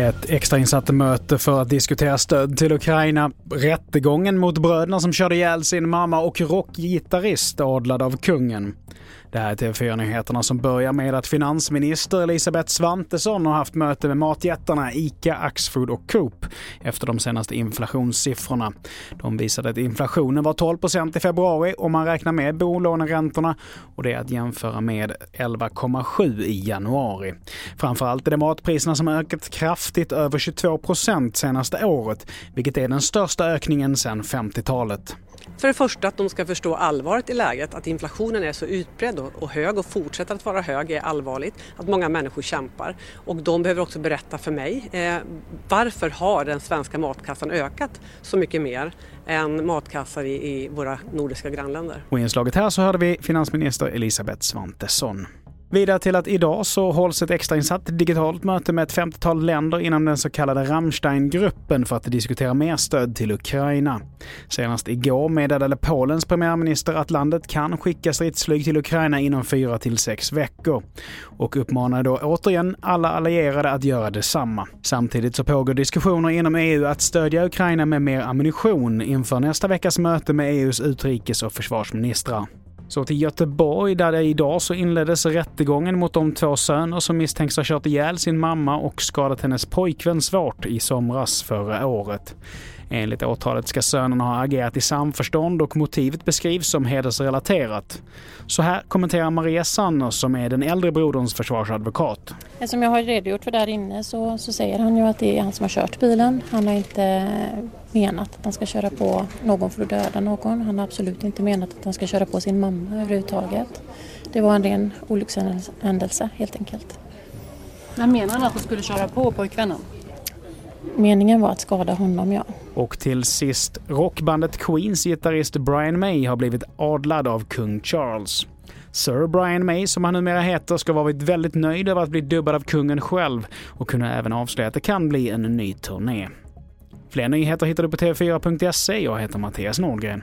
Ett extrainsatt möte för att diskutera stöd till Ukraina, rättegången mot bröderna som körde ihjäl sin mamma och rockgitarrist adlad av kungen. Det här är TV4-nyheterna som börjar med att finansminister Elisabeth Svantesson har haft möte med matjättarna ICA, Axfood och Coop efter de senaste inflationssiffrorna. De visade att inflationen var 12% i februari om man räknar med bolåneräntorna och det är att jämföra med 11,7 i januari. Framförallt är det matpriserna som ökat kraftigt över 22% senaste året, vilket är den största ökningen sedan 50-talet. För det första att de ska förstå allvaret i läget, att inflationen är så utbredd och hög och fortsätter att vara hög är allvarligt, att många människor kämpar. Och de behöver också berätta för mig eh, varför har den svenska matkassan ökat så mycket mer än matkassar i, i våra nordiska grannländer. Och i inslaget här så hörde vi finansminister Elisabeth Svantesson. Vidare till att idag så hålls ett extrainsatt digitalt möte med ett 50-tal länder inom den så kallade Rammsteingruppen för att diskutera mer stöd till Ukraina. Senast igår meddelade Polens premiärminister att landet kan skicka stridsflyg till Ukraina inom fyra till sex veckor och uppmanade då återigen alla allierade att göra detsamma. Samtidigt så pågår diskussioner inom EU att stödja Ukraina med mer ammunition inför nästa veckas möte med EUs utrikes och försvarsministrar. Så till Göteborg där det idag så inleddes rättegången mot de två söner som misstänks ha kört ihjäl sin mamma och skadat hennes pojkvän svårt i somras förra året. Enligt åtalet ska sönerna ha agerat i samförstånd och motivet beskrivs som hedersrelaterat. Så här kommenterar Maria Sanner som är den äldre broderns försvarsadvokat. Som jag har redogjort för där inne så, så säger han ju att det är han som har kört bilen. Han har inte menat att han ska köra på någon för att döda någon. Han har absolut inte menat att han ska köra på sin mamma överhuvudtaget. Det var en ren olyckshändelse helt enkelt. Men menar han att han skulle köra på pojkvännen? Meningen var att skada honom, ja. Och till sist, rockbandet Queens gitarrist Brian May har blivit adlad av kung Charles. Sir Brian May, som han numera heter, ska ha varit väldigt nöjd över att bli dubbad av kungen själv och kunna även avslöja att det kan bli en ny turné. Fler nyheter hittar du på tv4.se. Jag heter Mattias Nordgren.